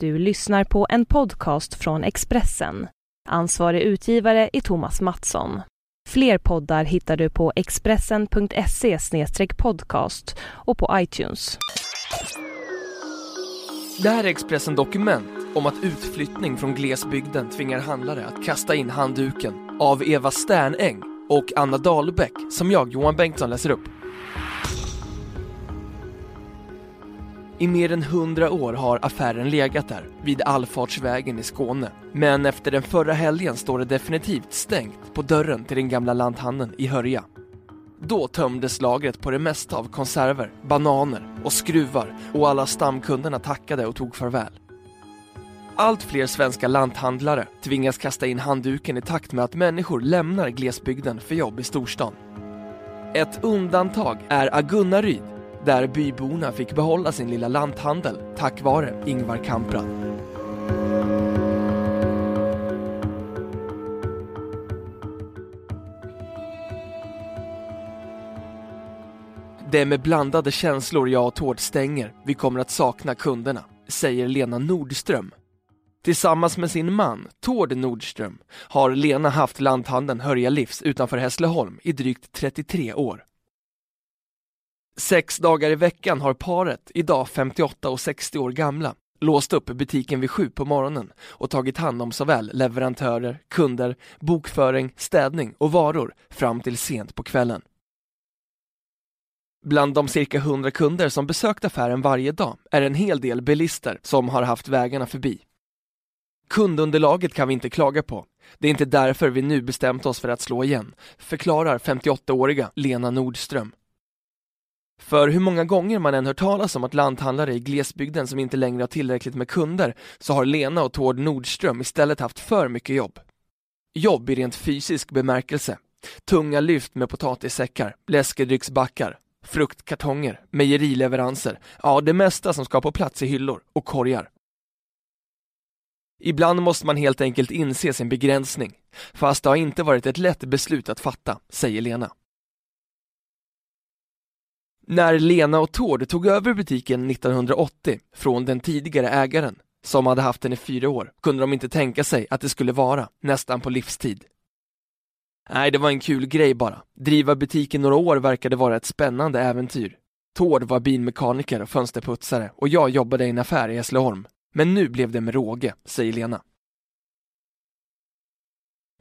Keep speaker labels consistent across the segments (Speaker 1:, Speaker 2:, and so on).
Speaker 1: Du lyssnar på en podcast från Expressen. Ansvarig utgivare är Thomas Mattsson. Fler poddar hittar du på expressen.se podcast och på iTunes.
Speaker 2: Det här är Expressen Dokument om att utflyttning från glesbygden tvingar handlare att kasta in handduken av Eva Sternäng och Anna Dahlbäck som jag, Johan Bengtsson, läser upp. I mer än hundra år har affären legat där, vid Allfartsvägen i Skåne. Men efter den förra helgen står det definitivt stängt på dörren till den gamla lanthandeln i Hörja. Då tömdes lagret på det mesta av konserver, bananer och skruvar och alla stamkunderna tackade och tog farväl. Allt fler svenska lanthandlare tvingas kasta in handduken i takt med att människor lämnar glesbygden för jobb i storstan. Ett undantag är Agunnaryd där byborna fick behålla sin lilla lanthandel tack vare Ingvar Kamprad. Det är med blandade känslor jag och Tord stänger. Vi kommer att sakna kunderna, säger Lena Nordström. Tillsammans med sin man, Tord Nordström, har Lena haft lanthandeln Hörja Livs utanför Hässleholm i drygt 33 år. Sex dagar i veckan har paret, idag 58 och 60 år gamla, låst upp butiken vid sju på morgonen och tagit hand om såväl leverantörer, kunder, bokföring, städning och varor fram till sent på kvällen. Bland de cirka 100 kunder som besökt affären varje dag är en hel del bilister som har haft vägarna förbi. Kundunderlaget kan vi inte klaga på. Det är inte därför vi nu bestämt oss för att slå igen, förklarar 58-åriga Lena Nordström. För hur många gånger man än hört talas om att lanthandlare i glesbygden som inte längre har tillräckligt med kunder så har Lena och Tord Nordström istället haft för mycket jobb. Jobb i rent fysisk bemärkelse. Tunga lyft med potatissäckar, läskedrycksbackar, fruktkartonger, mejerileveranser, ja det mesta som ska på plats i hyllor och korgar. Ibland måste man helt enkelt inse sin begränsning, fast det har inte varit ett lätt beslut att fatta, säger Lena. När Lena och Tord tog över butiken 1980 från den tidigare ägaren, som hade haft den i fyra år, kunde de inte tänka sig att det skulle vara nästan på livstid. Nej, det var en kul grej bara. Driva butiken några år verkade vara ett spännande äventyr. Tord var bilmekaniker och fönsterputsare och jag jobbade i en affär i Hässleholm. Men nu blev det med råge, säger Lena.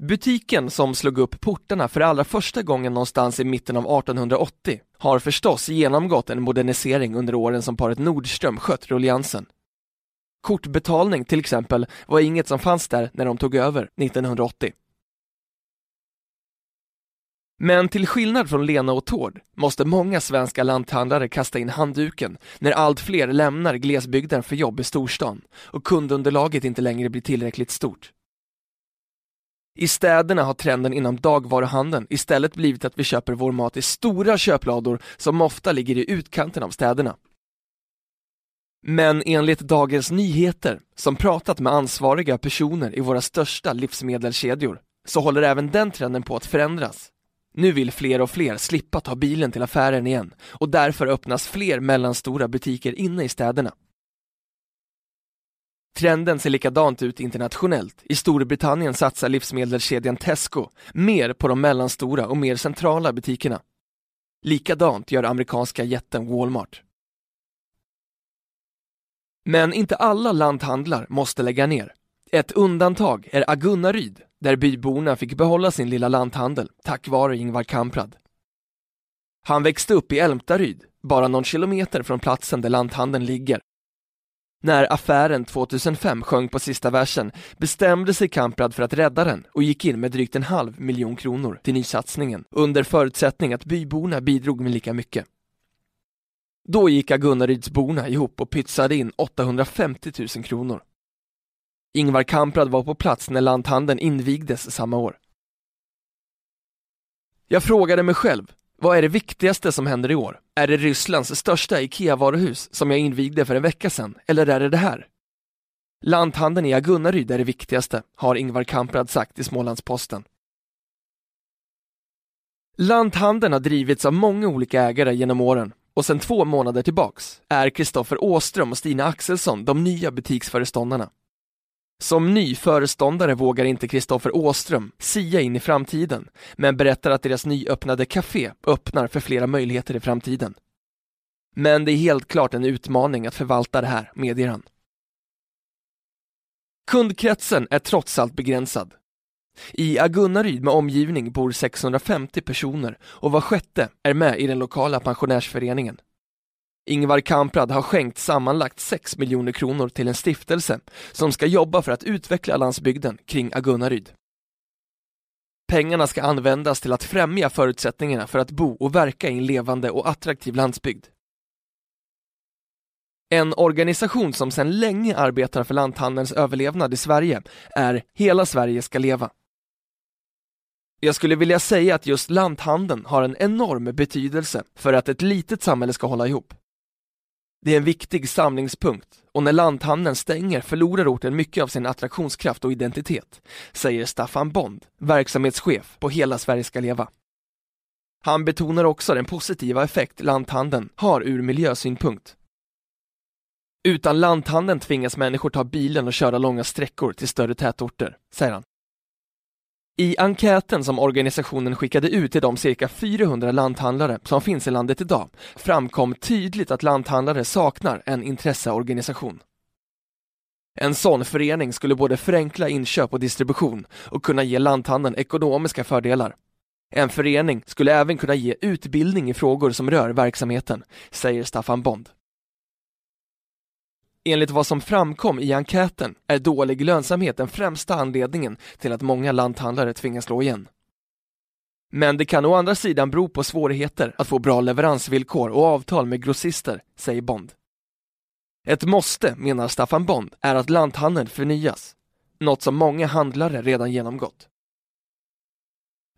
Speaker 2: Butiken som slog upp portarna för allra första gången någonstans i mitten av 1880 har förstås genomgått en modernisering under åren som paret Nordström skött rulliansen. Kortbetalning till exempel var inget som fanns där när de tog över 1980. Men till skillnad från Lena och Tord måste många svenska lanthandlare kasta in handduken när allt fler lämnar glesbygden för jobb i storstan och kundunderlaget inte längre blir tillräckligt stort. I städerna har trenden inom dagvaruhandeln istället blivit att vi köper vår mat i stora köplador som ofta ligger i utkanten av städerna. Men enligt Dagens Nyheter, som pratat med ansvariga personer i våra största livsmedelskedjor, så håller även den trenden på att förändras. Nu vill fler och fler slippa ta bilen till affären igen och därför öppnas fler mellanstora butiker inne i städerna. Trenden ser likadant ut internationellt. I Storbritannien satsar livsmedelskedjan Tesco mer på de mellanstora och mer centrala butikerna. Likadant gör amerikanska jätten Walmart. Men inte alla lanthandlar måste lägga ner. Ett undantag är Agunnaryd, där byborna fick behålla sin lilla lanthandel tack vare Ingvar Kamprad. Han växte upp i Älmtaryd, bara någon kilometer från platsen där lanthandeln ligger när affären 2005 sjöng på sista versen bestämde sig Kamprad för att rädda den och gick in med drygt en halv miljon kronor till nysatsningen under förutsättning att byborna bidrog med lika mycket. Då gick Agunnarydsborna ihop och pytsade in 850 000 kronor. Ingvar Kamprad var på plats när lanthandeln invigdes samma år. Jag frågade mig själv, vad är det viktigaste som händer i år? Är det Rysslands största IKEA-varuhus som jag invigde för en vecka sedan, eller är det det här? Lanthandeln i Agunnaryd är det viktigaste, har Ingvar Kamprad sagt i Smålandsposten. Lanthandeln har drivits av många olika ägare genom åren. och sedan två månader tillbaks är Kristoffer Åström och Stina Axelsson de nya butiksföreståndarna. Som ny föreståndare vågar inte Kristoffer Åström sia in i framtiden, men berättar att deras nyöppnade café öppnar för flera möjligheter i framtiden. Men det är helt klart en utmaning att förvalta det här, medger han. Kundkretsen är trots allt begränsad. I Agunnaryd med omgivning bor 650 personer och var sjätte är med i den lokala pensionärsföreningen. Ingvar Kamprad har skänkt sammanlagt 6 miljoner kronor till en stiftelse som ska jobba för att utveckla landsbygden kring Agunnaryd. Pengarna ska användas till att främja förutsättningarna för att bo och verka i en levande och attraktiv landsbygd. En organisation som sedan länge arbetar för lanthandelns överlevnad i Sverige är Hela Sverige ska leva. Jag skulle vilja säga att just lanthandeln har en enorm betydelse för att ett litet samhälle ska hålla ihop. Det är en viktig samlingspunkt och när lanthandeln stänger förlorar orten mycket av sin attraktionskraft och identitet, säger Staffan Bond, verksamhetschef på Hela Sverige ska leva. Han betonar också den positiva effekt lanthandeln har ur miljösynpunkt. Utan lanthandeln tvingas människor ta bilen och köra långa sträckor till större tätorter, säger han. I enkäten som organisationen skickade ut till de cirka 400 lanthandlare som finns i landet idag framkom tydligt att lanthandlare saknar en intresseorganisation. En sån förening skulle både förenkla inköp och distribution och kunna ge lanthandeln ekonomiska fördelar. En förening skulle även kunna ge utbildning i frågor som rör verksamheten, säger Staffan Bond. Enligt vad som framkom i enkäten är dålig lönsamhet den främsta anledningen till att många lanthandlare tvingas slå igen. Men det kan å andra sidan bero på svårigheter att få bra leveransvillkor och avtal med grossister, säger Bond. Ett måste, menar Staffan Bond, är att lanthandeln förnyas, något som många handlare redan genomgått.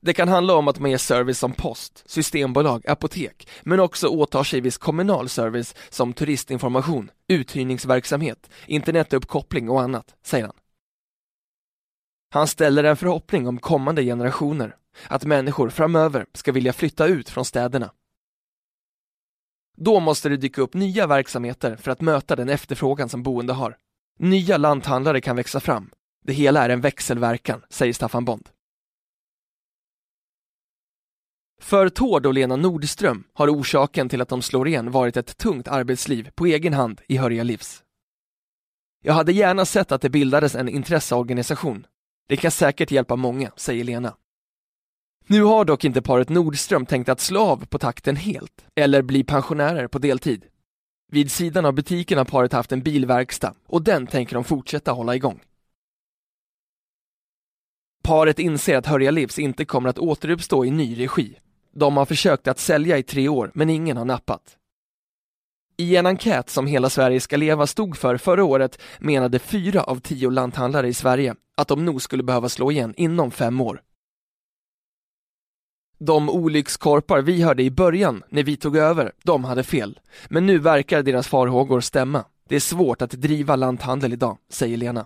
Speaker 2: Det kan handla om att man ger service som post, systembolag, apotek, men också åtar sig viss kommunal service som turistinformation, uthyrningsverksamhet, internetuppkoppling och annat, säger han. Han ställer en förhoppning om kommande generationer, att människor framöver ska vilja flytta ut från städerna. Då måste det dyka upp nya verksamheter för att möta den efterfrågan som boende har. Nya lanthandlare kan växa fram. Det hela är en växelverkan, säger Staffan Bond. För Tord och Lena Nordström har orsaken till att de slår igen varit ett tungt arbetsliv på egen hand i Hörja Livs. Jag hade gärna sett att det bildades en intresseorganisation. Det kan säkert hjälpa många, säger Lena. Nu har dock inte paret Nordström tänkt att slå av på takten helt, eller bli pensionärer på deltid. Vid sidan av butiken har paret haft en bilverkstad och den tänker de fortsätta hålla igång. Paret inser att Hörja Livs inte kommer att återuppstå i ny regi de har försökt att sälja i tre år, men ingen har nappat. I en enkät som Hela Sverige ska leva stod för förra året menade fyra av tio lanthandlare i Sverige att de nog skulle behöva slå igen inom fem år. De olyckskorpar vi hörde i början, när vi tog över, de hade fel. Men nu verkar deras farhågor stämma. Det är svårt att driva lanthandel idag, säger Lena.